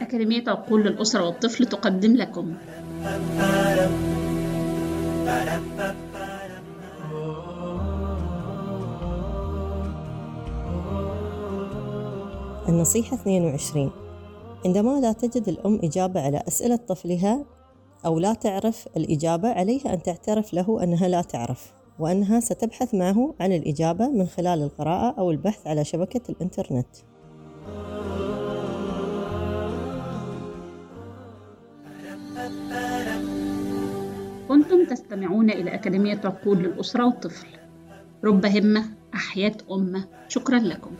أكاديمية عقول للأسرة والطفل تقدم لكم. النصيحة 22 عندما لا تجد الأم إجابة على أسئلة طفلها أو لا تعرف الإجابة عليها أن تعترف له أنها لا تعرف وأنها ستبحث معه عن الإجابة من خلال القراءة أو البحث على شبكة الإنترنت. كنتم تستمعون إلى أكاديمية عقول للأسرة والطفل. رب همة أحياء أمة. شكرا لكم.